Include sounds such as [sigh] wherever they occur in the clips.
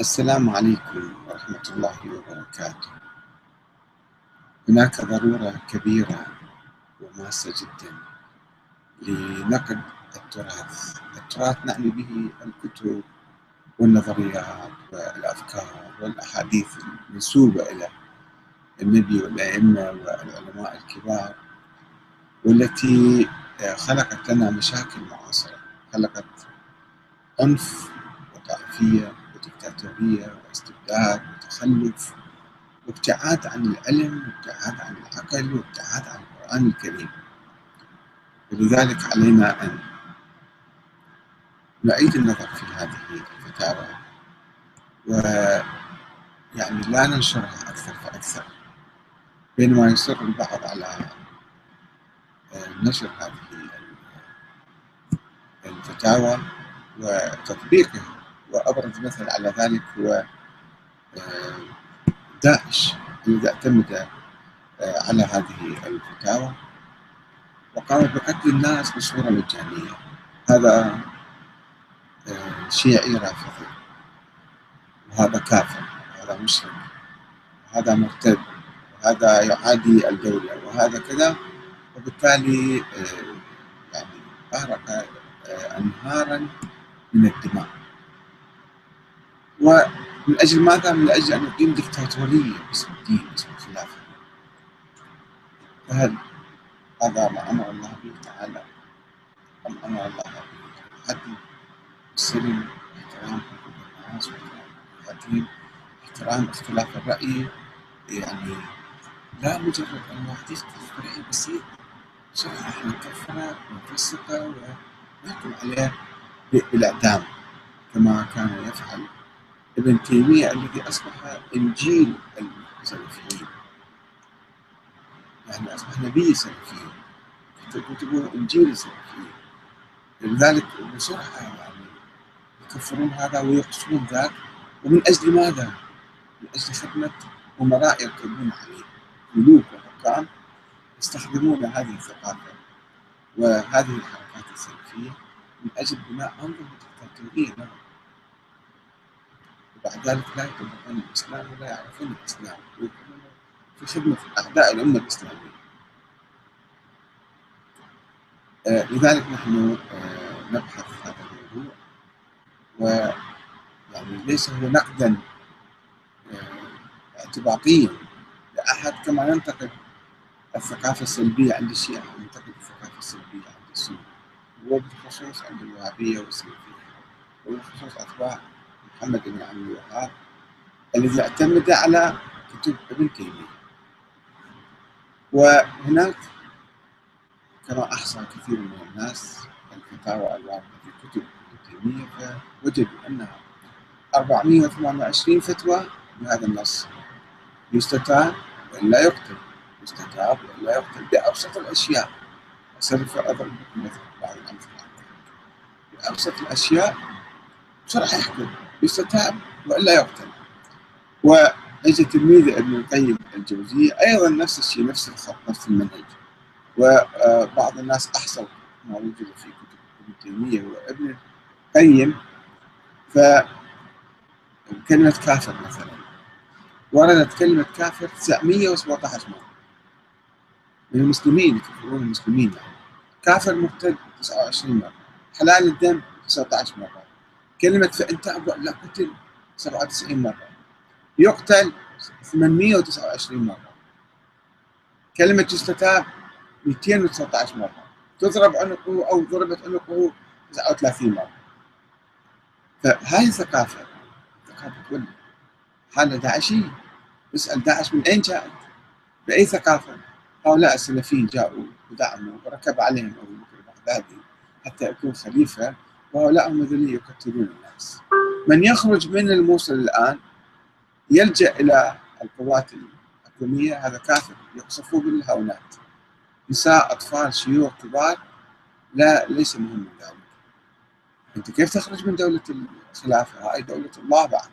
السلام عليكم ورحمة الله وبركاته. هناك ضرورة كبيرة وماسة جدا لنقد التراث، التراث نعني به الكتب والنظريات والأفكار والأحاديث المنسوبة إلى النبي والأئمة والعلماء الكبار والتي خلقت لنا مشاكل معاصرة، خلقت عنف وطائفية ودكتاتورية واستبداد وتخلف وابتعاد عن العلم وابتعاد عن العقل وابتعاد عن القرآن الكريم. ولذلك علينا أن نعيد النظر في هذه الفتاوى ويعني لا ننشرها أكثر فأكثر بينما يصر البعض على نشر هذه الفتاوى وتطبيقها. وأبرز مثل على ذلك هو داعش الذي اعتمد على هذه الفتاوى وقام بقتل الناس بصورة مجانية. هذا شيعي رافضي وهذا كافر وهذا مشرك وهذا مرتد وهذا يعادي الدولة وهذا كذا. وبالتالي يعني أنهارا من الدماء. ومن أجل ماذا؟ من أجل أن يقيم دكتاتورية باسم الدين باسم الخلافة. فهل هذا ما أمر الله به تعالى؟ أم أمر الله به بالعدل والسلم واحترام حقوق الناس واحترام احترام اختلاف الرأي؟ يعني لا مجرد أن واحد يختلف برأي بسيط شرح إحنا نكفره ونفسقه ونحكم عليه بالإعدام كما كان يفعل ابن تيمية الذي أصبح إنجيل السلفيين. يعني أصبح نبي السلفيين كتبوا إنجيل السلفيين. لذلك بسرعة يعني يكفرون هذا ويقصون ذاك. ومن أجل ماذا؟ من أجل خدمة أمراء يركبون عليه. ملوك وحكام يستخدمون هذه الثقافة وهذه الحركات السلفية من أجل بناء أنظمة دكتاتورية لهم وبعد ذلك لا يطبقون الإسلام ولا يعرفون الإسلام. ويكونون في خدمة أعداء الأمة الإسلامية آه لذلك نحن آه نبحث هذا الموضوع. ويعني ليس هو نقدا آه اعتباطيا لأحد كما ينتقد الثقافة السلبية عند الشيعة ينتقد الثقافة السلبية عند السنة. وبالخصوص عند الوهابية والسلفية وبالخصوص أتباع محمد بن عبد الوهاب الذي اعتمد على كتب ابن تيمية. وهناك كما أحصى كثير من الناس الفتاوى الواردة في كتب ابن تيمية فوجدوا أنها 428 فتوى بهذا النص. يستتاب وإلا يقتل يستتاب وإلا يقتل بأبسط الأشياء. سوف أضرب مثل بعض الأمثلة بأبسط الأشياء. شرح يحكم. يستتاب وإلا يقتل. واجى تلميذ ابن القيم الجوزية أيضا نفس الشيء نفس الخط نفس المنهج. وبعض الناس احصوا ما وجد في كتب ابن تيمية وابن القيم. ف كلمة كافر مثلا. وردت كلمة كافر 917 مرة. من المسلمين يكفرون المسلمين. يعني كافر مرتد 29 مرة. حلال الدم 19 مرة. كلمة فإن تاب لا قتل 97 مرة. يقتل 829 مرة. كلمة يستتاب 219 مرة. تضرب عنقه أو ضربت عنقه 39 مرة. فهذه ثقافة ثقافة كل. حالة داعشي اسأل داعش من أين جاءت؟ بأي ثقافة؟ هؤلاء السلفيين جاءوا ودعموا وركب عليهم أبو بكر البغدادي حتى يكون خليفة وهؤلاء الذين يقتلون الناس. من يخرج من الموصل الآن يلجأ إلى القوات الحكومية هذا كافر يقصفوه بالهاونات نساء أطفال شيوخ كبار لا ليس مهم ذلك. أنت كيف تخرج من دولة الخلافة؟ هاي دولة الله بعد.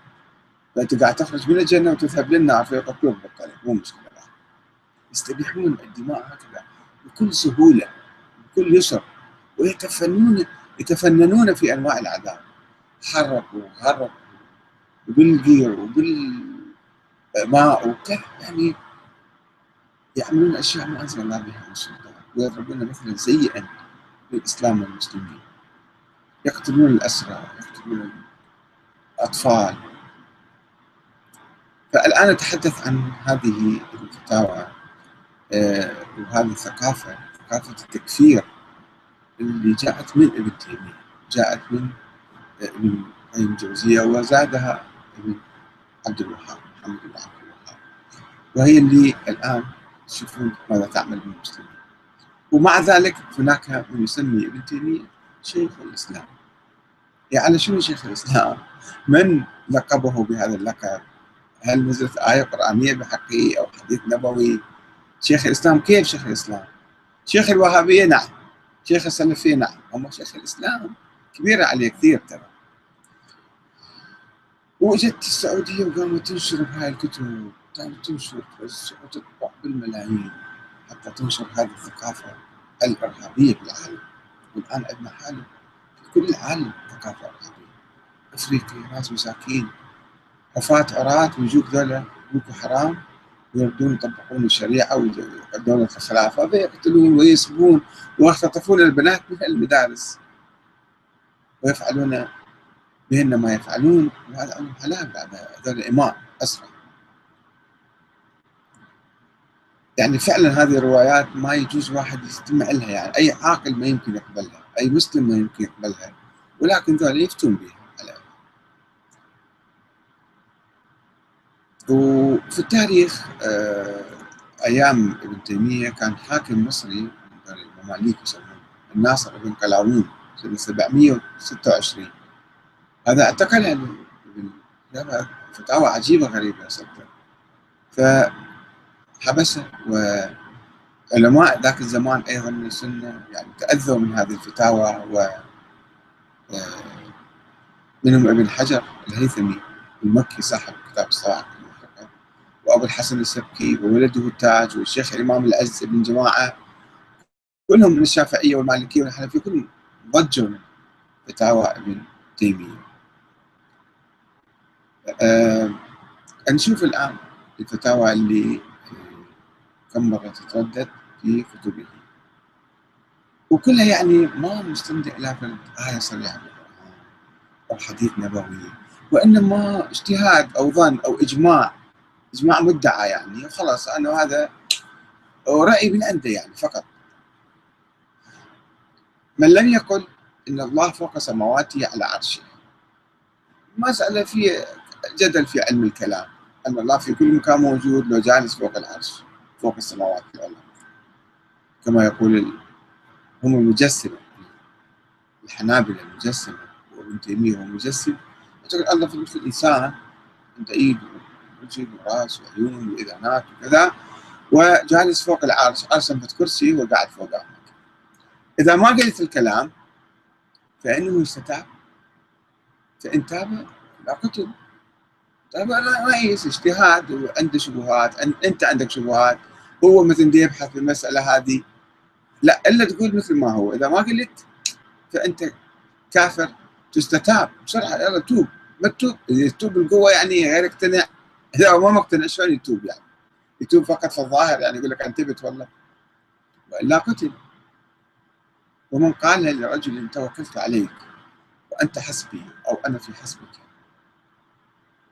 فأنت قاعد تخرج من الجنة وتذهب للنار فيقتلوك بالطريق مو مشكلة. بعد يستبيحون الدماء هكذا بكل سهولة بكل يسر. ويتفنون يتفننون في أنواع العذاب. حرقوا غرقوا وبالقير وبالماء وكذا يعني يعملون أشياء ما انزل الله بها من سلطان ويضربون مثلا سيئا للإسلام والمسلمين. يقتلون الأسرى يقتلون الأطفال. فالآن أتحدث عن هذه الفتاوى آه، وهذه الثقافة ثقافة التكفير. اللي جاءت من ابن تيمية جاءت من ابن قيم الجوزية وزادها ابن عبد الوهاب محمد بن عبد الوهاب وهي اللي الآن تشوفون ماذا تعمل بالمسلمين ومع ذلك هناك من يسمي ابن تيمية شيخ الإسلام يعني شنو شيخ الإسلام؟ من لقبه بهذا اللقب؟ هل نزلت آية قرآنية بحقه أو حديث نبوي؟ شيخ الإسلام كيف شيخ الإسلام؟ شيخ الوهابية نعم شيخ السلفيه نعم اما شيخ الإسلام. كبيرة عليه كثير ترى. وجت السعودية وقامت تنشر بهاي الكتب. كانت تنشر وتطبع بالملايين حتى تنشر هذه الثقافة الإرهابية بالعالم. والآن عندنا حالة في كل العالم ثقافة إرهابية. افريقيا ناس مساكين حفاة عراة ويجوك ذولا بوكو حرام. ويردون يطبقون الشريعة ودولة الخلافة. فيقتلون ويسبون ويختطفون البنات من المدارس. ويفعلون بهن ما يفعلون. وهذا أمر حلال بعد هذول الإمام أسرع يعني فعلا هذه الروايات ما يجوز واحد يستمع لها. يعني أي عاقل ما يمكن يقبلها أي مسلم ما يمكن يقبلها. ولكن ذول يفتون بها. وفي التاريخ آه، أيام ابن تيمية كان حاكم مصري المماليك يسمونه الناصر بن قلاوون سنة 726 هذا اعتقل يعني فتاوى عجيبة غريبة صدق فحبسه وعلماء ذاك الزمان أيضا من السنة يعني تأذوا من هذه الفتاوى و آه، منهم ابن حجر الهيثمي المكي صاحب كتاب الصواعق وابو الحسن السبكي وولده التاج والشيخ الإمام العز بن جماعة كلهم من الشافعية والمالكية والحنفية كلهم ضجوا من فتاوى ابن تيمية. أه نشوف الآن الفتاوى اللي كم مرة تتردد في كتبه. وكلها يعني ما مستند إلى آية صريحة أو حديث نبوي وإنما اجتهاد أو ظن أو إجماع اجماع مدعى يعني. خلاص انه هذا راي من عنده يعني فقط. من لم يقل إن الله فوق سماواته على عرشه. مسألة في جدل في علم الكلام. أن الله في كل مكان موجود لو جالس فوق العرش فوق السماوات والأرض. كما يقول هم المجسمه الحنابلة المجسمه وابن تيمية هو مجسم. يقول الله في الإنسان. عنده إيد. وجه وراس وعيون واذانات وكذا وجالس فوق العرش ارسم في كرسي وقاعد فوقه إذا ما قلت الكلام فإنه يستتاب فإن تاب لا قتل. تاب ما يس اجتهاد وعنده شبهات أنت عندك شبهات. هو مثلا يبحث في المسألة هذه. لا إلا تقول مثل ما هو. إذا ما قلت فأنت كافر تستتاب. بسرعة يلا توب. ما تتوب. تتوب بالقوه يعني غير اقتنع اذا هو ما مقتنع. شلون يتوب يعني؟ يتوب فقط في الظاهر يعني يقول لك انتبت والله. والا قتل. ومن قال لرجل توكلت عليك وأنت حسبي أو أنا في حسبك.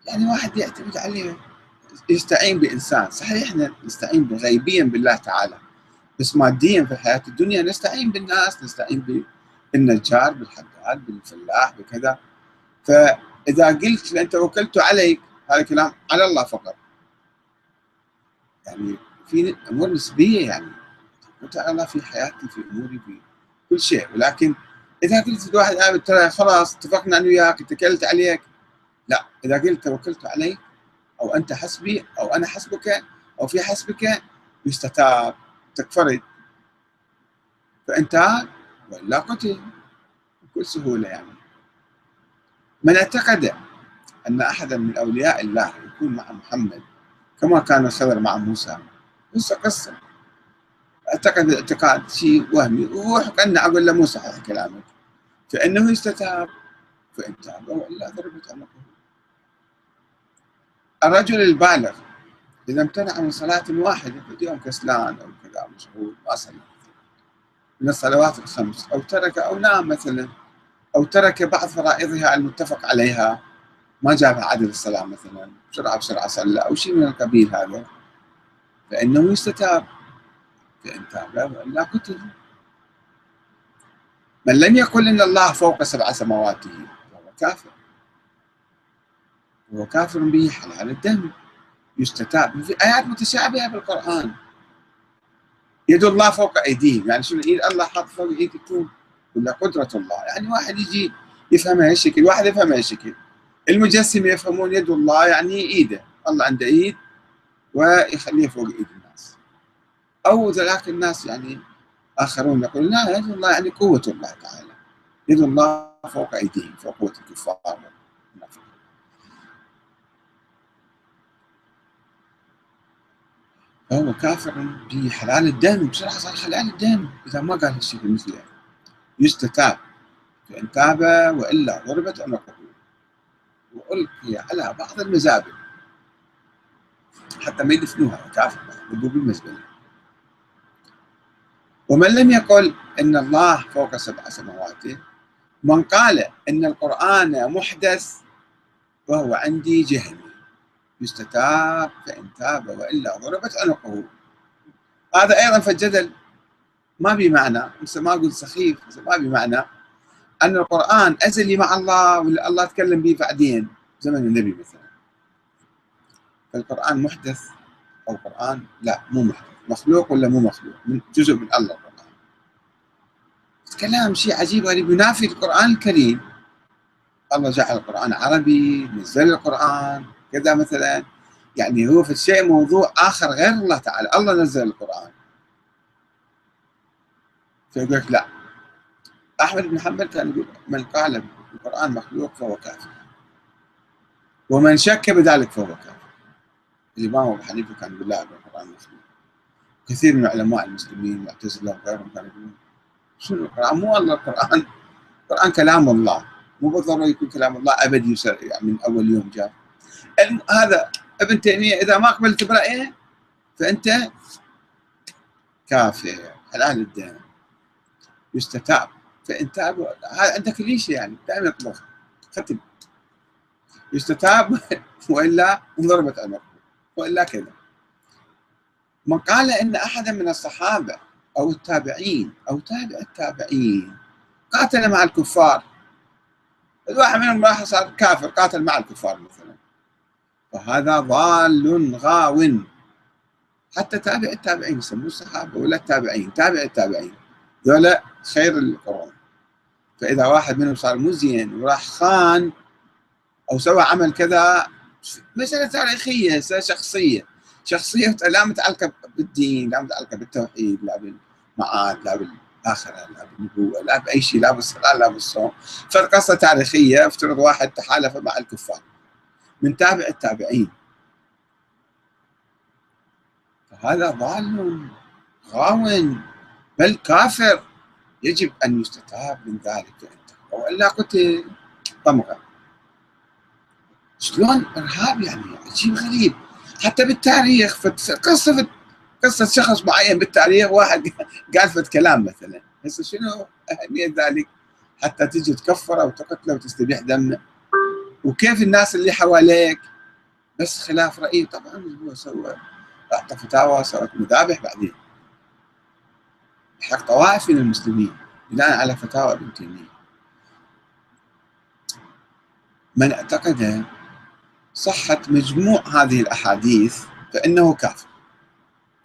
يعني واحد يعتمد عليه. يستعين بإنسان. صحيح إحنا نستعين غيبيا بالله تعالى بس ماديا في الحياة الدنيا نستعين بالناس نستعين بالنجار بالحداد بالفلاح بكذا. فإذا قلت انت توكلت عليك هذا كلام على الله فقط. يعني في أمور نسبية يعني وتعالى في حياتي في أموري في كل شيء ولكن إذا قلت لواحد آه ترى خلاص اتفقنا أنا وياك اتكلت عليك. لا إذا قلت توكلت عليك أو أنت حسبي أو أنا حسبك أو في حسبك يستتاب تكفرت فأنت ولا قتل بكل سهولة يعني. من اعتقد أن أحدا من أولياء الله يكون مع محمد كما كان الخضر مع موسى. قصة قصة أعتقد اعتقاد شيء وهمي. وهو كأنه أقول له مو صحيح كلامك. فإنه يستتاب فإن تاب وإلا ضربت عنقه الرجل البالغ إذا امتنع من صلاة واحدة في يوم كسلان أو كذا مشغول ما صلى. من الصلوات الخمس. أو ترك أو نام مثلا. أو ترك بعض فرائضها المتفق عليها. ما جاب عدد الصلاة مثلا بسرعة بسرعة صلى أو شيء من القبيل هذا. فإنه يستتاب. فإن تاب وإلا قتل من لم يقل إن الله فوق سبع سماواته فهو كافر. هو كافر به حلال الدم. يستتاب. في آيات متشابهة بالقرآن. يد الله فوق أيديهم. يعني شنو؟ ايد الله حاط فوق ايدكم ولا قدرة الله. يعني واحد يجي يفهمها هالشكل واحد يفهمها هالشكل. المجسم يفهمون يد الله يعني إيده. الله عنده إيد ويخليه فوق إيد الناس. أو ذلك الناس يعني آخرون يقولون لا يد الله يعني قوة الله تعالى. يد الله فوق أيديهم فوق قوة الكفار. فهو كافر بحلال الدم. بسرعة صار حلال الدم. إذا ما قال هالشيء مثله يستتاب. فإن تاب وإلا ضربت عنقه وألقي على بعض المزابل. حتى ما يدفنوها كافر يضربوا بالمزبلة. ومن لم يقل إن الله فوق سبع سماوات من قال إن القرآن محدث فهو عندي جهمي يستتاب فإن تاب وإلا ضربت عنقه. هذا أيضا فالجدل ما بمعنى ما أقول سخيف ما بمعنى أن القرآن أزلي مع الله ولا الله تكلم به بعدين؟ زمن النبي مثلا. فالقرآن محدث أو قرآن لا مو محدث. مخلوق ولا مو مخلوق؟ من جزء من الله القرآن. كلام شيء عجيب غريب. ينافي القرآن الكريم. الله جعل القرآن عربي نزل القرآن كذا مثلا. يعني هو في الشيء موضوع آخر غير الله تعالى. الله نزل القرآن. فيقول لك لا. أحمد بن حنبل كان يقول من قال القرآن مخلوق فهو كافر. ومن شك بذلك فهو كافر. الإمام أبو حنيفة كان يقول لا القرآن مخلوق. كثير من علماء المسلمين المعتزلة وغيرهم كانوا يقولون شنو القرآن؟ مو الله القرآن. القرآن كلام الله. مو بالضرورة يكون كلام الله أبدي يعني من أول يوم جاء. هذا ابن تيمية إذا ما قبلت برأيه فأنت كافر حلال الدم يستتاب. فإن تاب هذا عندك ليش يعني دائما يطلق ختم يستتاب [laughs] وإلا انضربت عنقه وإلا كذا. من قال إن أحدا من الصحابة أو التابعين أو تابع التابعين قاتل مع الكفار. الواحد منهم راح صار كافر قاتل مع الكفار مثلا. فهذا ضال غاو. حتى تابع التابعين يسموه الصحابه ولا التابعين تابع التابعين. ذولا خير القرون فإذا واحد منهم صار مو زين وراح خان أو سوى عمل كذا مسألة تاريخية شخصية. شخصية لا متعلقة بالدين لا متعلقة بالتوحيد لا بالمعاد لا بالآخرة لا بالنبوة لا بأي شيء لا بالصلاة لا بالصوم. فالقصة تاريخية افترض واحد تحالف مع الكفار. من تابع التابعين. فهذا ضال غاو بل كافر. يجب أن يستتاب من ذلك وإلا قتل طمغة. شلون إرهاب يعني؟ شيء غريب. حتى بالتاريخ قصة قصة شخص معين بالتاريخ واحد [laughs] قال فت كلام مثلا. هسه شنو أهمية ذلك؟ حتى تجي تكفره وتقتله وتستبيح دمه. وكيف الناس اللي حواليك؟ بس خلاف رأيه طبعا هو سوى أعطى فتاوى سوت مذابح بعدين. حق طوائف من المسلمين بناء على فتاوى ابن تيمية. من اعتقد صحة مجموع هذه الأحاديث فإنه كافر.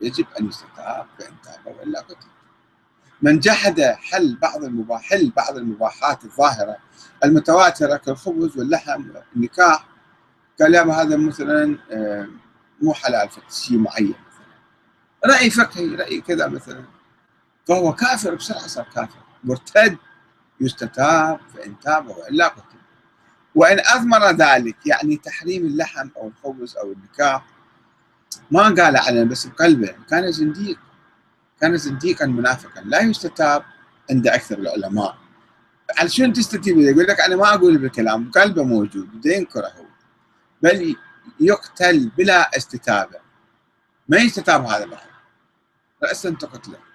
يجب أن يستتاب فإن تاب وإلا قتل من جحد حل بعض المباح حل بعض المباحات الظاهرة المتواترة كالخبز واللحم والنكاح قال يا هذا مثلا آه، مو حلال في شيء معين. مثلا رأي فقهي رأي كذا مثلا. فهو كافر بسرعة صار كافر. مرتد يستتاب فإن تاب وإلا قتل. وإن أثمر ذلك يعني تحريم اللحم أو الخبز أو النكاح ما قال علنا بس بقلبه كان زنديق. كان زنديقا منافقا. لا يستتاب عند أكثر العلماء. على شنو تستتيب؟ يقول لك أنا ما أقول بالكلام قلبه موجود بده ينكره هو. بل يقتل بلا استتابة. ما يستتاب هذا بعد رأسا تقتله.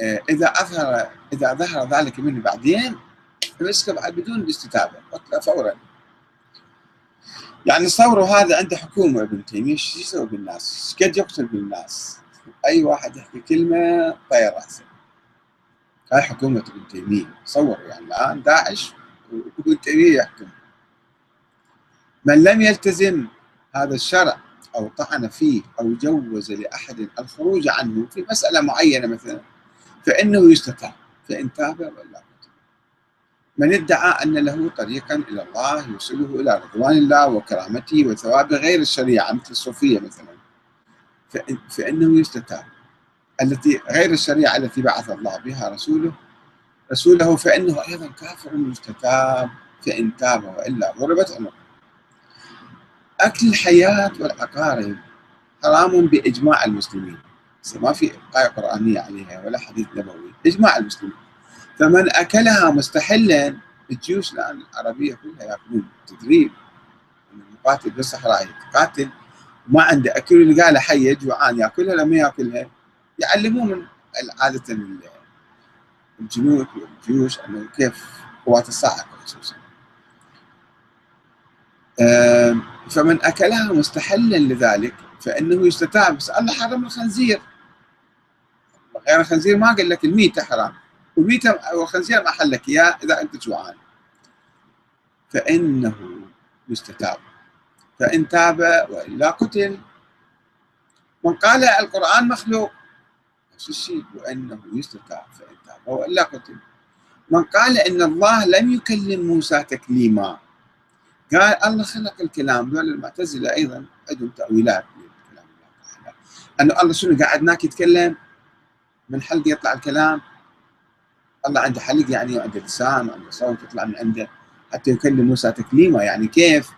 إذا أظهر إذا ظهر ذلك منه بعدين يمسكه بعد بدون الاستتابة. فورا. يعني تصوروا هذا عنده حكومة ابن تيمية. شو يسوي بالناس؟ قد يقتل بالناس؟ أي واحد يحكي كلمة طير رأسه. هاي حكومة ابن تيمية. تصور يعني الآن داعش وابن تيمية يحكم. من لم يلتزم هذا الشرع أو طعن فيه أو جوز لأحد الخروج عنه في مسألة معينة مثلا فإنه يستتاب. فإن تاب ولا من ادعى أن له طريقا إلى الله يوصله إلى رضوان الله وكرامته وثوابه غير الشريعة مثل الصوفية مثلا. فإنه يستتاب. التي غير الشريعة التي بعث الله بها رسوله رسوله فإنه أيضا كافر يستتاب فإن تاب وإلا ضربت عنقه أكل الحياة والأقارب حرام بإجماع المسلمين. ما في آية قرآنية عليها ولا حديث نبوي. إجماع المسلمين. فمن أكلها مستحلا الجيوش الآن العربية كلها يأكلون. تدريب. المقاتل بالصحراء يقاتل. ما عنده أكل. يلقى له حية جوعان يأكلها لما يأكلها؟ يعلموه من عادة الجنود والجيوش أنه كيف قوات الصاعقة خصوصا فمن أكلها مستحلا لذلك فإنه يستتاب. بس الله حرم الخنزير. غير الخنزير ما قال لك الميتة حرام. والميتة والخنزير ما حلك إياه إذا أنت جوعان. فإنه يستتاب. فإن تاب وإلا قتل. من قال القرآن مخلوق. نفس الشيء وأنه يستتاب. فإن تاب وإلا قتل. من قال إن الله لم يكلم موسى تكليما. قال الله خلق الكلام. ذول المعتزلة أيضا عندهم تأويلات أنه الله شنو قاعد هناك يتكلم؟ من حلق يطلع الكلام. الله عنده حلق يعني وعنده لسان وعنده صوت يطلع من عنده. حتى يكلم موسى تكليما يعني كيف؟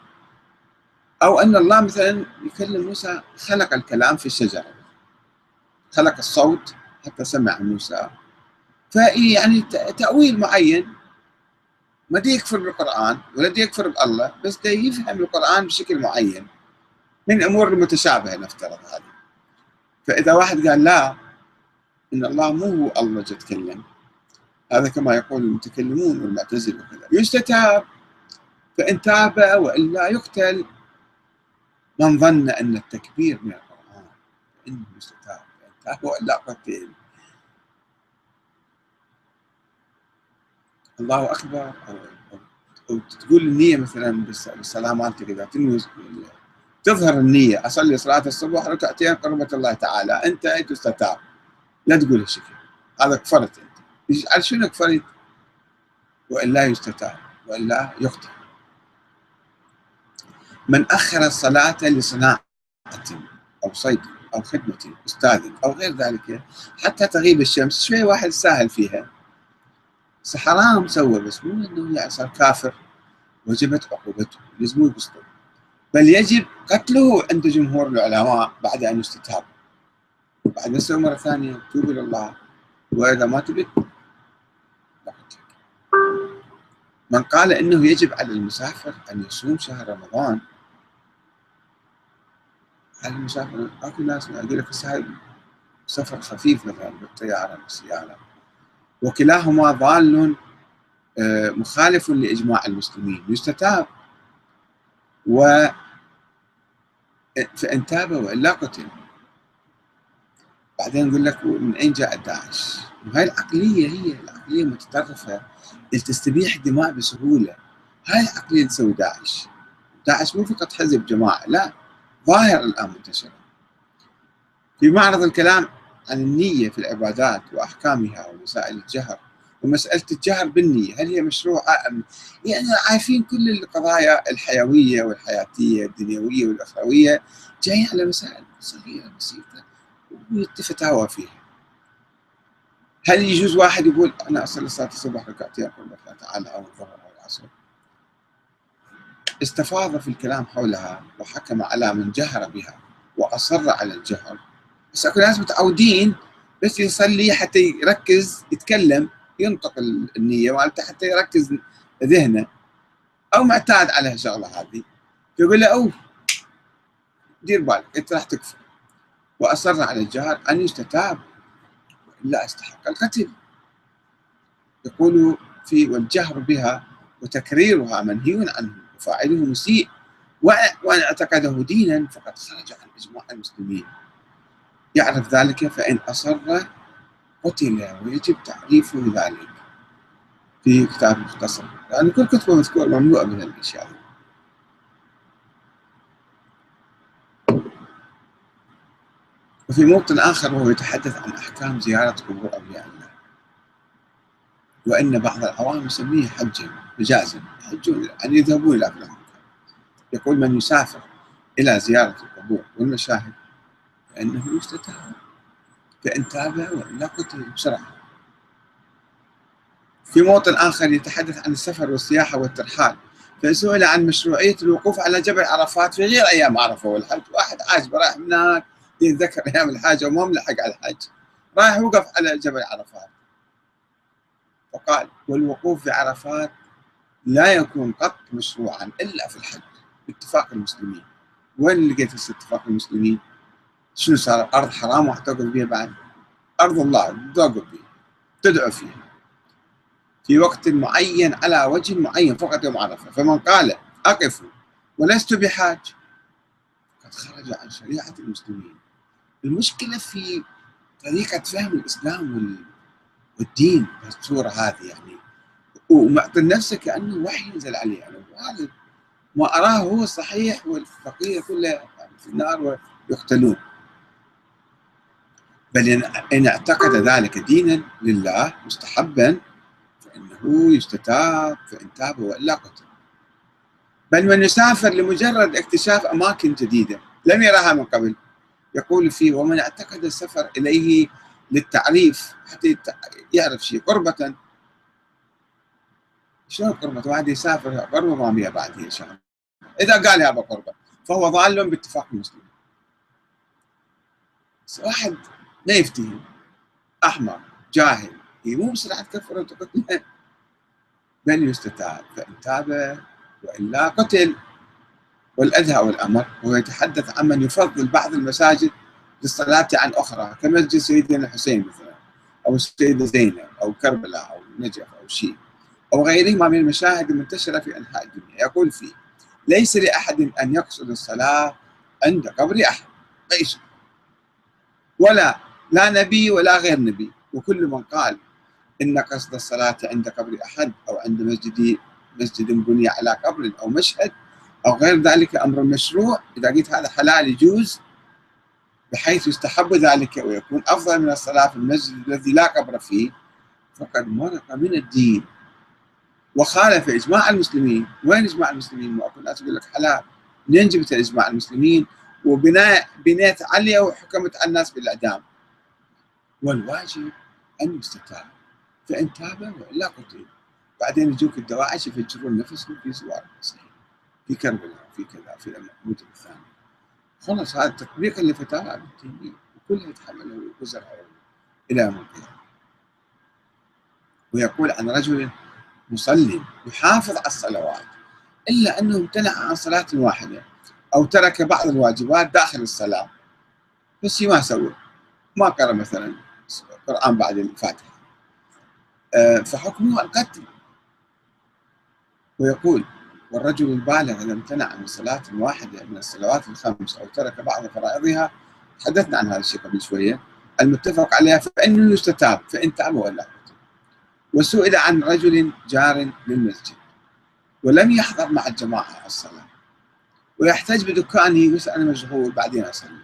أو أن الله مثلا يكلم موسى خلق الكلام في الشجرة. خلق الصوت حتى سمع موسى. فيعني تأويل معين. ما دي يكفر بالقرآن ولا دي يكفر بالله بس دي يفهم القرآن بشكل معين. من أمور المتشابهة نفترض هذه. فإذا واحد قال لا إن الله مو هو الله جد تكلم. هذا كما يقول المتكلمون والمعتزلة وكذا. يستتاب. فإن تاب وإلا يقتل من ظن أن التكبير من القرآن فإنه يستتاب. فإن تاب وإلا قتل الله أكبر. أو, أو تقول النية مثلا بالصلاه مالتك اذا تنوي تظهر النية. أصلي صلاة الصبح ركعتين قربة الله تعالى. أنت تستتاب لا تقول هالشكل هذا كفرت أنت. على شنو كفرت؟ وإلا يستتاب وإلا يقتل من أخر الصلاه لصناعة أو صيد أو خدمة أستاذ أو غير ذلك حتى تغيب الشمس شوي واحد ساهل فيها. بس حرام سوى بس مو إنه يعني صار كافر. وجبت عقوبته لازم يقسطوا بل يجب قتله عند جمهور العلماء بعد أن يستتاب. بعد نسوي مرة ثانية. توب إلى الله وإذا ما تبت من قال إنه يجب على المسافر أن يصوم شهر رمضان على المسافر أكو ناس أقول لك سفر خفيف مثلا بالطيارة بالسيارة. وكلاهما ضال آه، مخالف لإجماع المسلمين. يستتاب. و فإن تاب وإلا قتل. بعدين يقول لك من أين جاء داعش وهي العقلية هي العقلية المتطرفة اللي تستبيح الدماء بسهولة. هاي العقلية اللي تسوي داعش. داعش مو فقط حزب جماعة لا ظاهر الآن منتشر في معرض الكلام عن النية في العبادات وأحكامها ومسائل الجهر ومسألة الجهر بالنية هل هي مشروعة أم؟ يعني عارفين كل القضايا الحيوية والحياتية الدنيوية والأخروية جاية على مسائل صغيرة بسيطة. ويتفتاوى فيها هل يجوز واحد يقول أنا أصلي صلاة الصبح ركعتين الله تعالى أو الظهر أو العصر؟ استفاض في الكلام حولها وحكم على من جهر بها وأصر على الجهر. بس أكو ناس متعودين بس يصلي حتى يركز يتكلم ينطق النية مالته حتى يركز ذهنه. أو معتاد على الشغلة هذه. يقول له أوف دير بالك أنت راح تكفر واصر على الجهر أن يستتاب. والا أستحق. القتل. يقول في والجهر بها وتكريرها منهي عنه وفاعله مسيء. وأن اعتقده دينا فقد خرج عن إجماع المسلمين. يعرف ذلك فإن أصر قتل ويجب تعريفه ذلك. في كتاب مختصر. يعني كل كتبه مذكور مملوءه من الاشياء وفي موطن آخر وهو يتحدث عن أحكام زيارة قبور أولياء الله. وأن بعض العوام يسميه حجا مجازا يحجون أن يذهبون إلى فلان يقول من يسافر إلى زيارة القبور والمشاهد فإنه يستتاب فإن تاب وإلا قتل بسرعة. في موطن آخر يتحدث عن السفر والسياحة والترحال. فسئل عن مشروعية الوقوف على جبل عرفات في غير أيام عرفة والحج. واحد عاجبه رايح هناك يتذكر أيام الحاجة وما ملحق على الحج رايح وقف على جبل عرفات. فقال والوقوف في عرفات لا يكون قط مشروعا إلا في الحج باتفاق المسلمين. وين لقيت اتفاق المسلمين؟ شنو صار؟ الأرض حرام وراح توقف بها بعد؟ أرض الله توقف بها تدعو فيها. في وقت معين على وجه معين فقط يوم عرفة. فمن قال اقف ولست بحاج قد خرج عن شريعة المسلمين. المشكلة في طريقة فهم الإسلام والدين بالصورة هذه يعني. ومعطي نفسه كأنه وحي ينزل عليه. يعني وهذا ما أراه هو الصحيح والفقيه كله في النار ويقتلون. بل إن اعتقد ذلك دينا لله مستحبا فإنه يستتاب فإن تاب وإلا قتل. بل من يسافر لمجرد اكتشاف أماكن جديدة لم يراها من قبل. يقول فيه ومن اعتقد السفر إليه للتعريف حتى يعرف شيء قربة. شلون قربة؟ واحد يسافر قربة ما بيها بعد هي شغله إذا قال أبا قربة فهو ضال باتفاق المسلمين واحد لا يفتهم أحمر جاهل. مو بسرعة كفر وتقتله. بل يستتاب. فإن تاب وإلا قتل. والأدهى والأمر وهو يتحدث عن من يفضل بعض المساجد للصلاة عن أخرى كمسجد سيدنا الحسين مثلا أو السيدة زينب أو كربلاء أو نجف أو شيء أو غيرهما من المشاهد المنتشرة في أنحاء الدنيا يقول فيه ليس لأحد أن يقصد الصلاة عند قبر أحد ليس ولا لا نبي ولا غير نبي. وكل من قال إن قصد الصلاة عند قبر أحد أو عند مسجد مسجد بني على قبر أو مشهد أو غير ذلك أمر مشروع. إذا قلت هذا حلال يجوز بحيث يستحب ذلك ويكون أفضل من الصلاة في المسجد الذي لا قبر فيه فقد مرق من الدين. وخالف إجماع المسلمين. وين إجماع المسلمين؟ الناس يقول لك حلال. منين جبت إجماع المسلمين؟ وبناء بنيت عليه وحكمت على الناس بالإعدام. والواجب أن يستتاب. فإن تاب وإلا قتل. بعدين يجوك الدواعش يفجرون نفسهم في سوار المسيح في كربلاء في كذا في المدن الثانية. خلص هذا تطبيقا لفتاوى ابن تيمية وكلها يتحمله وزر إلى يوم القيامة. ويقول عن رجل مصلي يحافظ على الصلوات إلا أنه امتنع عن صلاة واحدة أو ترك بعض الواجبات داخل الصلاة. بس ما سوى. ما قرأ مثلا القرآن بعد الفاتحة. آه، فحكمه القتل. ويقول والرجل البالغ إذا امتنع من صلاة واحدة من الصلوات الخمس أو ترك بعض فرائضها. تحدثنا عن هذا الشيء قبل شوية. المتفق عليها فإنه يستتاب فإن تاب ولا وسئل عن رجل جار للمسجد ولم يحضر مع الجماعة الصلاة ويحتاج بدكانه ويسأل مشغول بعدين أصلي.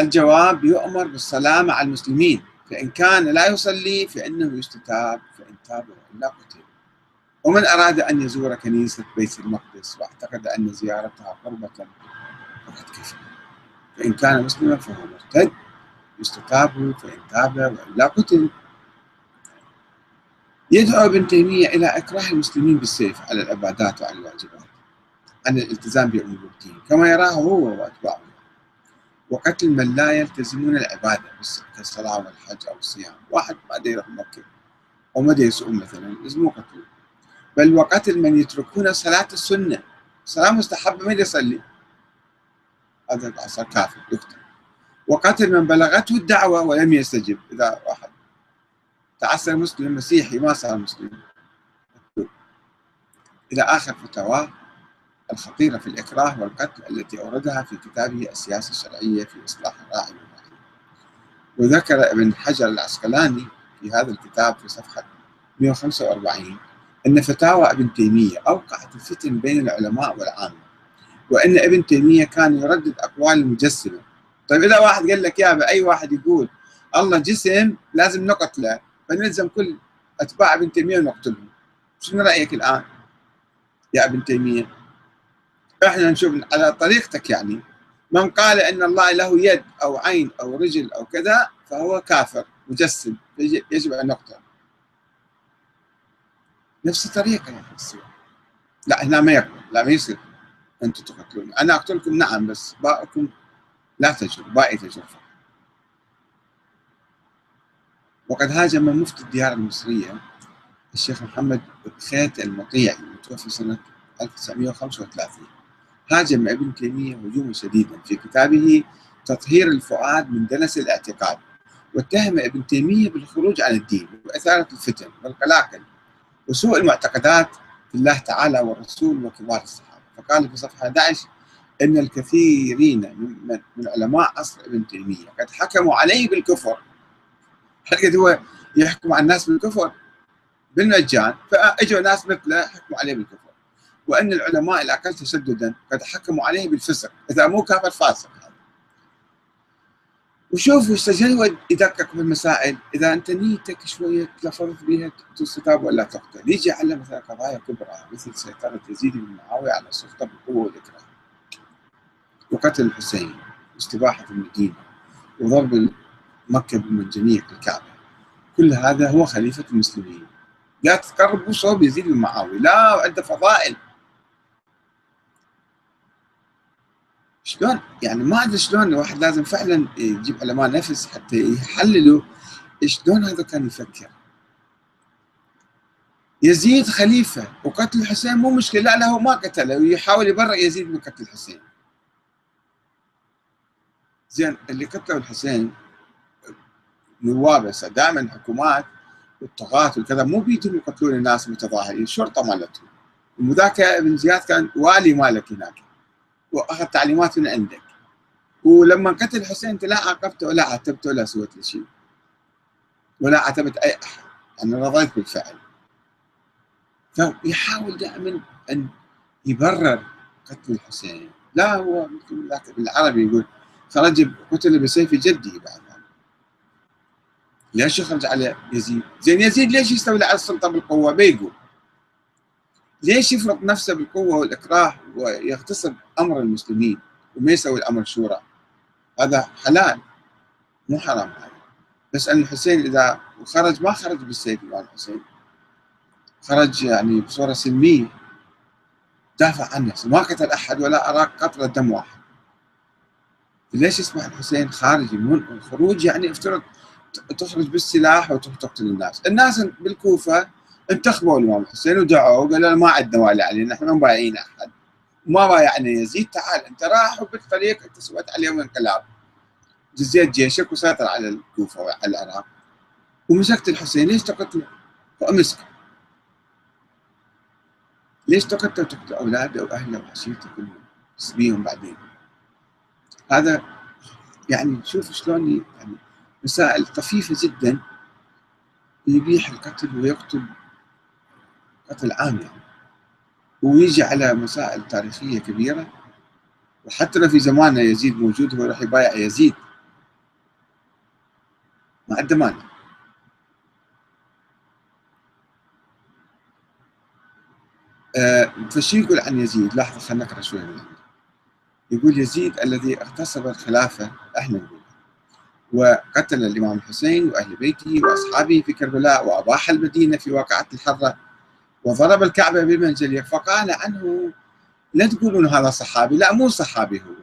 الجواب يؤمر بالصلاة مع المسلمين فإن كان لا يصلي فإنه يستتاب فإن تاب وإلا قتل. ومن أراد أن يزور كنيسة بيت المقدس واعتقد أن زيارتها قربة فقد كفر فإن كان مسلما فهو مرتد يستتاب فإن تاب وإلا قتل. يدعو ابن تيمية إلى إكراه المسلمين بالسيف على العبادات وعلى الواجبات عن الالتزام بأمور الدين كما يراه هو وأتباعه. وقتل من لا يلتزمون العبادة كالصلاة والحج أو الصيام. واحد ما يروح مكة أو ما يسوق مثلا لازم قتله بل وقتل من يتركون صلاة السنة. صلاة مستحبة من يصلي؟ هذا صار كافر يقتل وقتل من بلغته الدعوة ولم يستجب إذا واحد. تعسر مسلم مسيحي ما صار مسلم. إلى آخر فتاواه الخطيرة في الإكراه والقتل التي أوردها في كتابه السياسة الشرعية في إصلاح الراعي والرعية وذكر ابن حجر العسقلاني في هذا الكتاب في صفحة 145 أن فتاوى ابن تيمية أوقعت الفتن بين العلماء والعامة وأن ابن تيمية كان يردد أقوال المجسمة طيب إذا واحد قال لك يا أي واحد يقول الله جسم لازم نقتله فنلزم كل أتباع ابن تيمية ونقتلهم. شنو رأيك الآن؟ يا ابن تيمية إحنا نشوف على طريقتك يعني. من قال أن الله له يد أو عين أو رجل أو كذا فهو كافر مجسم يجب أن نقتل نفس الطريقة أخي لا هنا ما يقبل لا ما يصير. أنتم تقتلون. أنا اقتلكم نعم بس باقكم لا تجر باقي تجر وقد هاجم مفتي الديار المصرية الشيخ محمد خيت المطيعي المتوفى سنة 1935 هاجم ابن تيمية هجوما شديدا في كتابه تطهير الفؤاد من دنس الاعتقاد واتهم ابن تيمية بالخروج عن الدين وإثارة الفتن والقلاقل. وسوء المعتقدات في الله تعالى والرسول وكبار الصحابة. فقال في صفحة 11 أن الكثيرين من, علماء عصر ابن تيمية قد حكموا عليه بالكفر. حقد هو يحكم على الناس بالكفر؟ بالمجان. فأجوا ناس مثله حكموا عليه بالكفر. وأن العلماء الأقل تشددا قد حكموا عليه بالفسق. إذا مو كافر فاسق. وشوفوا استجل يدقق بالمسائل. إذا أنت نيتك شوية تلفظت بها تستتاب ولا تقتل يجي على مثلا قضايا كبرى مثل سيطرة يزيد بن معاويه على السلطة بالقوه والاكراه وقتل الحسين واستباحة المدينة وضرب مكة بالمنجنيق الكعبة. كل هذا هو خليفة المسلمين. لا تقربوا صوب يزيد بن معاويه لا عنده فضائل. شلون؟ يعني ما أدري شلون الواحد لازم فعلا يجيب علماء نفس حتى يحللوا شلون هذا كان يفكر. يزيد خليفة وقتل الحسين مو مشكلة لا لا هو ما قتله ويحاول يبرئ يزيد من قتل الحسين. زين اللي قتلوا الحسين نواب دائما الحكومات والطغاة وكذا مو بيتم يقتلون الناس المتظاهرين الشرطة مالتهم. وذاك ابن زياد كان والي مالك هناك. وأخذ تعليمات من عندك. ولما قتل حسين انت لا عاقبته ولا عاتبته ولا سويت له شيء. ولا عاتبت أي أحد. أنا رضيت بالفعل. فيحاول دائما أن يبرر قتل الحسين لا هو بالعربي يقول خرج قتل بسيف جدي بعد. ليش يخرج على يزيد؟ زين يزيد ليش يستولي على السلطة بالقوة؟ بيقول ليش يفرض نفسه بالقوة والإكراه ويغتصب أمر المسلمين وما يسوي الأمر شورى؟ هذا حلال مو حرام. هذا بس أن الحسين إذا خرج ما خرج بالسيف مال الحسين. خرج يعني بصورة سلميه دافع عن نفسه ما قتل أحد ولا أراك قطره دم واحد. ليش يسمح الحسين خارجي؟ من خروج يعني افترض تخرج بالسلاح وتقتل الناس. الناس بالكوفة انتخبوا الامام الحسين ودعوه وقالوا ما عندنا والي علينا إحنا ما بايعين أحد. ما بايعنا يزيد تعال أنت راح وبالطريق أنت سويت عليهم انقلاب. جزيت جيشك وسيطر على الكوفة وعلى العراق. ومسكت الحسين ليش تقتله؟ وامسك ليش تقتل؟ تقتل أولاده وأهله وعشيرته كلهم تسبيهم بعدين. هذا يعني شوف شلون يعني مسائل طفيفة جدا. يبيح القتل ويقتل قتل عام يعني ويجي على مسائل تاريخية كبيرة وحتى لو في زماننا يزيد موجود هو راح يبايع يزيد. ما عنده مانع آه فشي يقول عن يزيد؟ لحظة خلينا نقرأ شوي من يقول يزيد الذي اغتصب الخلافة إحنا نقول وقتل الإمام الحسين وأهل بيته وأصحابه في كربلاء وأباح المدينة في واقعة الحرة. وضرب الكعبة بالمنجلية فقال عنه لا تقولون هذا صحابي. لا مو صحابي هو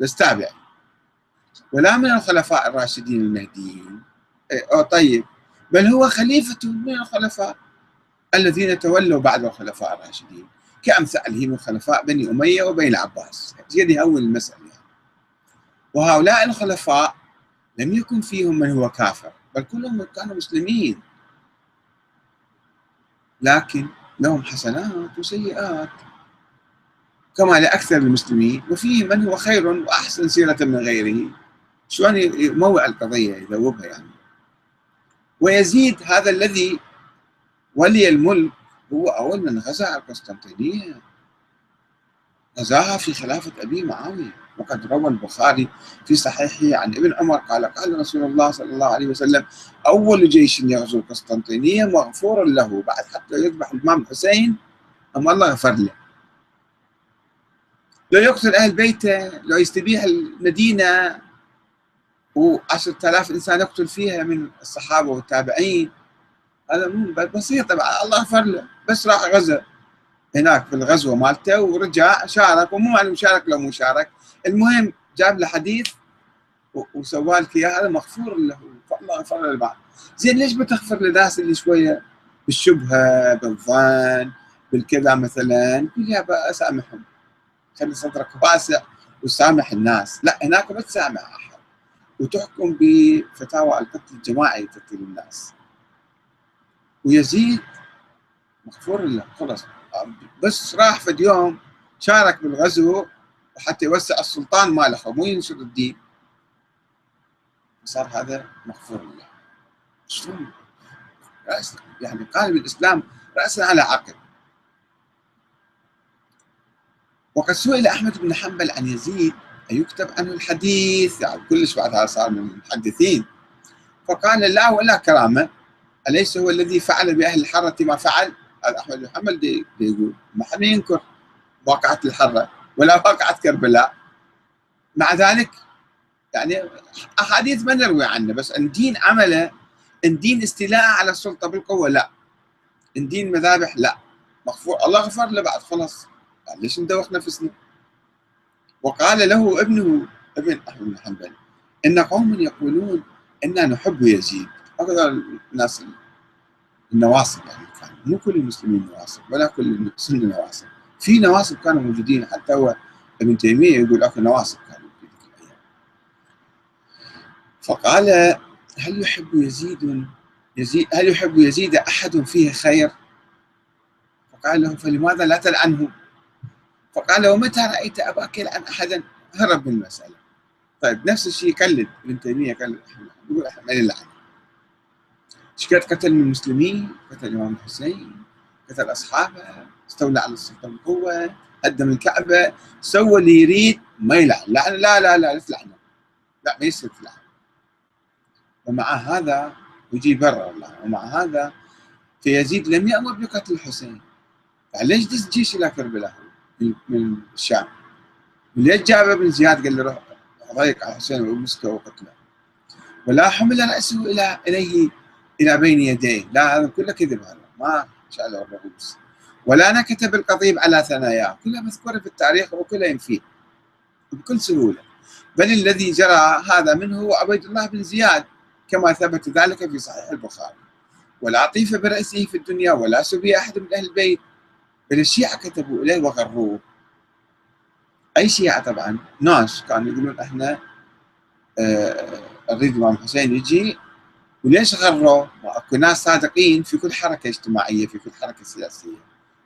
بس تابعي ولا من الخلفاء الراشدين المهديين. أو طيب. بل هو خليفة من الخلفاء الذين تولوا بعد الخلفاء الراشدين. كأمثاله من خلفاء بني أمية وبني العباس. هذه أول المسألة يعني. وهؤلاء الخلفاء لم يكن فيهم من هو كافر بل كلهم كانوا مسلمين. لكن لهم حسنات وسيئات. كما لأكثر المسلمين وفيه من هو خير وأحسن سيرة من غيره. شلون يموع القضية يذوبها يعني. ويزيد هذا الذي ولي الملك هو أول من غزا القسطنطينية. غزاها في خلافة أبي معاوية. وقد روى البخاري في صحيحه عن ابن عمر قال قال رسول الله صلى الله عليه وسلم أول جيش يغزو القسطنطينية مغفور له بعد حتى يذبح الإمام الحسين أما الله غفر له. لو يقتل أهل بيته لو يستبيح المدينة وعشرة آلاف إنسان يقتل فيها من الصحابة والتابعين هذا بسيط الله غفر له بس راح غزا. هناك في الغزوة مالته ورجع شارك ومو معلوم شارك لو مو شارك. المهم جاب له حديث وسوى لك إياه هذا مغفور له فالله غفر له البعض. زين ليش بتغفر للناس اللي شوية؟ بالشبهة بالظن بالكذا مثلا. قول يا أسامحهم. خلي صدرك واسع وسامح الناس. لا هناك ما تسامح أحد. وتحكم بفتاوى القتل الجماعي تقتل الناس. ويزيد مغفور له خلص بس راح في اليوم شارك بالغزو حتى يوسع السلطان ماله مو ينشر الدين. صار هذا مغفور له شلون؟ يعني قال بالاسلام راسا على عقل. وقد سئل أحمد بن حنبل عن يزيد أيكتب عنه الحديث؟ يعني كلش بعد هذا صار من المحدثين. فقال لا ولا كرامة أليس هو الذي فعل بأهل الحره ما فعل؟ احمد بن حنبل يقول ما حد ينكر واقعة الحرة ولا واقعة كربلاء. مع ذلك يعني أحاديث ما نروي عنه بس إن دين عمله إن دين استيلاء على السلطة بالقوة لا. إن دين مذابح لا. مغفور الله غفر له بعد خلاص. يعني ليش ندوخ نفسنا؟ وقال له ابنه ابن احمد بن حنبل إن قوم يقولون إنا نحب يزيد. هذا الناس النواصب يعني كان مو كل المسلمين نواصب ولا كل السنة نواصب في نواصب كانوا موجودين حتى هو ابن تيمية يقول أكو نواصب كانوا في ذيك الأيام فقال هل يحب يزيد يزيد هل يحب يزيد أحد فيه خير؟ فقال له فلماذا لا تلعنه؟ فقال له متى رأيت أباك يلعن أحدا؟ هرب من المسألة طيب نفس الشيء يكلد ابن تيمية يكلد يقول إحنا ما نلعن شكيت قتل من المسلمين قتل الإمام الحسين قتل أصحابه استولى على السلطة بقوة هدم الكعبة سوى اللي يريد ما يلعن. لعن لا لا لا تلعنه. لا ما يصير تلعن ومع هذا يجي برا الله ومع هذا في يزيد لم يأمر بقتل الحسين. يعني ليش دز جيش إلى كربلاء من الشام؟ ليش جاب ابن زياد؟ قال له روح ضيق على الحسين ومسكه وقتله. ولا حمل رأسه إلى إليه إلى بين يديه. لا هذا كله كذب هذا. ما شاله الرؤوس ولا نكت بالقضيب على ثناياه كلها مذكوره في التاريخ وكلها ينفيه بكل سهولة. بل الذي جرى هذا منه هو عبيد الله بن زياد كما ثبت ذلك في صحيح البخاري. ولا عطيف برأسه في الدنيا ولا سبي أحد من أهل البيت. بل الشيعة كتبوا إليه وغروه. أي شيعة طبعا؟ ناس كانوا يقولون إحنا آه نريد الإمام الحسين يجي وليش غروا؟ أكو ناس صادقين في كل حركة اجتماعية في كل حركة سياسية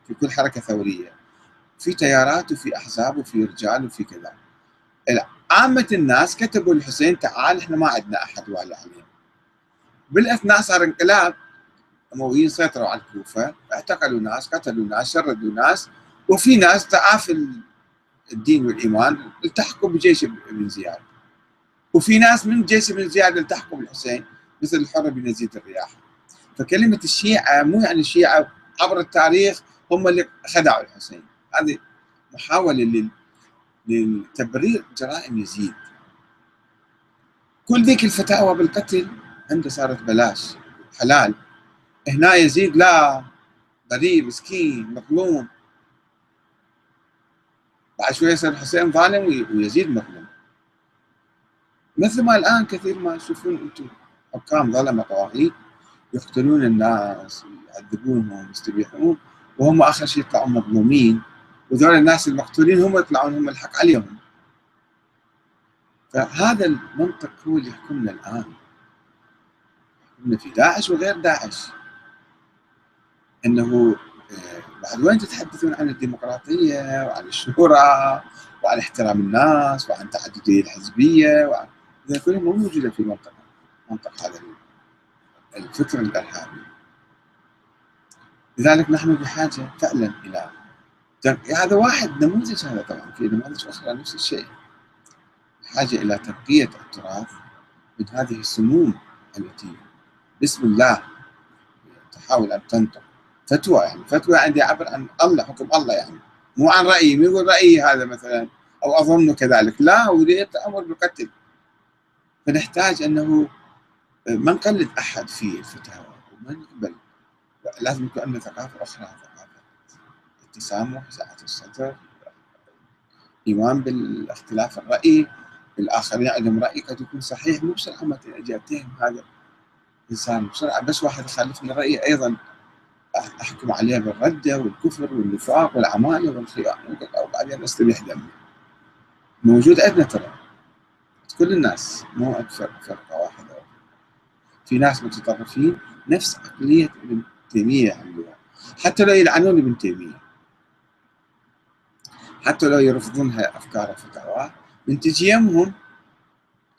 في كل حركة ثورية في تيارات وفي أحزاب وفي رجال وفي كذا. عامة الناس كتبوا الحسين تعال إحنا ما عندنا أحد والي علينا. بالأثناء صار انقلاب. الامويين سيطروا على الكوفة اعتقلوا ناس قتلوا ناس شردوا ناس وفي ناس ضعاف الدين والإيمان التحقوا بجيش ابن زياد. وفي ناس من جيش ابن زياد التحقوا بالحسين. مثل الحر بن يزيد الرياح. فكلمة الشيعة مو يعني الشيعة عبر التاريخ هم اللي خدعوا الحسين. هذه محاولة لتبرير جرائم يزيد. كل ذيك الفتاوى بالقتل عنده صارت بلاش حلال. هنا يزيد لا غريب مسكين مظلوم. بعد شوية يصير الحسين ظالم ويزيد مظلوم. مثل ما الآن كثير ما تشوفون أنتم. حكام ظلمة طواغيت يقتلون الناس يعذبونهم يستبيحون. وهم آخر شيء يطلعون مظلومين. وذول الناس المقتولين هم يطلعون هم الحق عليهم. فهذا المنطق هو اللي يحكمنا الآن. يحكمنا في داعش وغير داعش. أنه آه، بعد وين تتحدثون عن الديمقراطية وعن الشورى وعن احترام الناس وعن تعددية الحزبية وعن كلها مو موجودة في منطقة منطق هذا الفكر الإرهابي. لذلك نحن بحاجة فعلا إلى هذا واحد نموذج هذا طبعا في نماذج أخرى نفس الشيء. بحاجة إلى تبقية التراث من هذه السموم التي بسم الله تحاول أن تنطق فتوى يعني فتوى عندي يعبر عن الله حكم الله يعني. مو عن رأيي مو يقول رأيي هذا مثلا أو أظن كذلك. لا وليه أمر بالقتل. فنحتاج أنه ما نقلد أحد في الفتاوى وما نقبل لازم يكون عندنا ثقافة أخرى ثقافة التسامح سعة الصدر إيمان بالاختلاف الرأي الآخرين عندهم رأي قد يكون صحيح. مو بسرعة ما أجي أتهم هذا الإنسان بسرعة بس واحد يخالفني رأيي أيضا. أحكم عليه بالردة والكفر والنفاق والعمالة والخيانة وبعدين أستبيح دمي موجود عندنا ترى. كل الناس مو أكثر فرقة واحدة. في ناس متطرفين نفس عقلية ابن تيمية عندهم حتى لو يلعنون ابن تيمية. حتى لو يرفضون أفكاره وفتاواه من تجي يمهم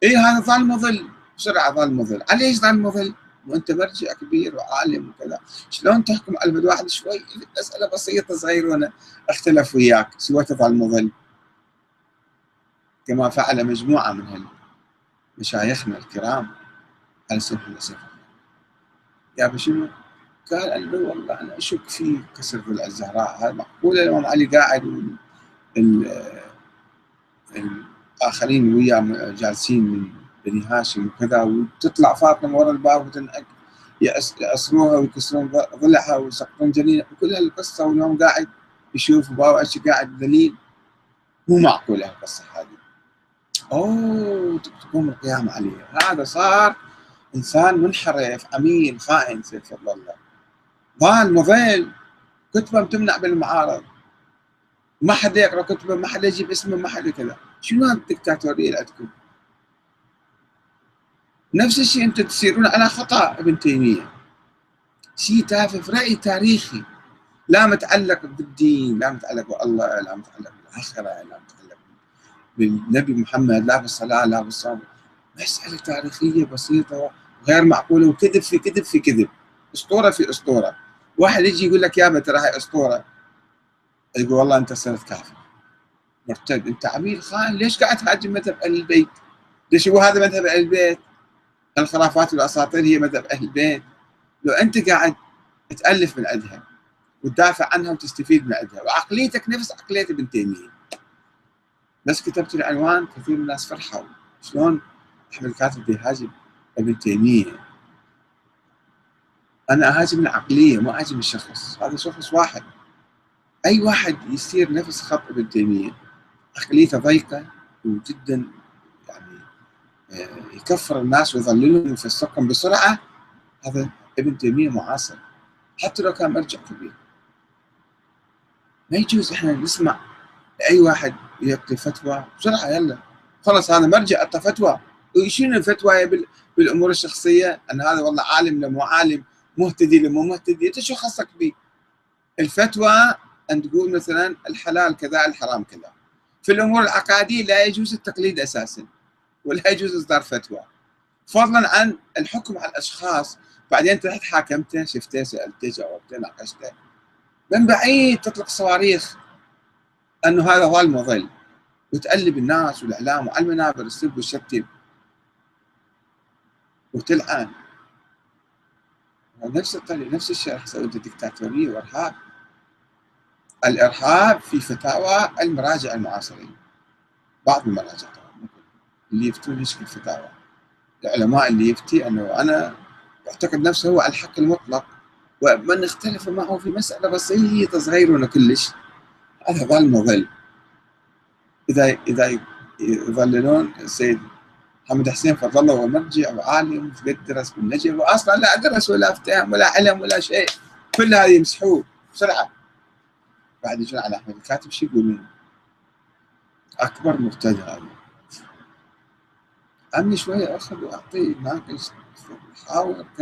اي هذا ظل مظل بسرعة ظل مظل على ظل مظل وأنت مرجع كبير وعالم وكذا. شلون تحكم على البلد واحد شوي؟ مسألة بسيطة صغيرة أختلف وياك. سوى تظل مظل كما فعل مجموعة من مشايخنا الكرام. سمح الله يا شنو؟ قال انه والله أنا أشك في كسر الزهراء هذا. معقوله الامام علي قاعد الآخرين وياه جالسين من بني هاشم وكذا وتطلع فاطمة ورا الباب وتنعق يأسروها ويكسرون ضلعها ويسقطون جنينها وكل هالقصة واليوم قاعد يشوف بابا قاعد ذليل. مو معقولة القصة هذه. أوه تقوم القيامة عليه. هذا صار إنسان منحرف أمين خائن سيف الله. ضال مضل كتبة تمنع بالمعارض. ما حدا يقرأ كتبة ما حدا يجيب اسمه ما حدا كذا. شنو الدكتاتورية اللي عندكم؟ نفس الشيء أنتم تسيرون على خطأ ابن تيمية. شيء تافه في راي تاريخي. لا متعلق بالدين لا متعلق بالله لا متعلق بالآخرة لا متعلق بالنبي محمد لا بالصلاة لا بالصوم. مسألة تاريخية بسيطة. غير معقولة وكذب في كذب في كذب. أسطورة في أسطورة. واحد يجي يقول لك يابا ترى هاي أسطورة. يقول والله أنت صرت كافر. مرتد. أنت عميل خائن ليش قاعد تهاجم مذهب أهل البيت؟ ليش هو هذا مذهب أهل البيت؟ الخرافات والاساطير هي مذهب أهل البيت. لو أنت قاعد تألف من عندها وتدافع عنها وتستفيد من عندها وعقليتك نفس عقلية ابن تيمية. بس كتبت العنوان كثير من الناس فرحوا. شلون أحمد كاتب بيهاجم؟ ابن تيمية. أنا أهاجم العقلية ما أهاجم الشخص هذا شخص واحد. أي واحد يصير نفس خط ابن تيمية عقليته ضيقة وجدا يعني آه، يكفر الناس ويضللهم ويفسقهم بسرعة هذا ابن تيمية معاصر. حتى لو كان مرجع كبير. ما يجوز إحنا نسمع اي واحد يعطي فتوى بسرعة يلا خلص هذا مرجع اعطى فتوى. وشنو الفتوى بالأمور الشخصية أن هذا والله عالم لو مو عالم مهتدي لو مو مهتدي أنت شو خصك به؟ الفتوى أن تقول مثلا الحلال كذا الحرام كذا. في الأمور العقادية لا يجوز التقليد أساسا ولا يجوز إصدار فتوى. فضلا عن الحكم على الأشخاص بعدين انت رحت حاكمته شفته سألته جاوبته ناقشته. من بعيد تطلق صواريخ أنه هذا هو المضل. وتقلب الناس والإعلام وعلى المنابر السب والشتم. وتلعن. نفس الطريقة نفس الشيء راح تسوي دكتاتوريه وارهاب الإرهاب في فتاوى المراجع المعاصرين. بعض المراجع طبعا اللي يفتون يشكل فتاوى العلماء اللي يفتي أنه أنا يعتقد نفسه هو الحق المطلق. ومن اختلف معه في مسألة بسيطة صغيره كلش. هذا ظل. مظل اذا إذا يظللون السيد محمد حسين فضل الله هو مرجع وعالم قد درس بالنجف واصلا لا درس ولا أفتهم ولا علم ولا شيء. كل هذا يمسحوه بسرعة. بعد يجون على أحمد الكاتب شو يقولون؟ أكبر مبتدع. هذا عمي شوية أخذ وأعطيه ناقش حاور كذا.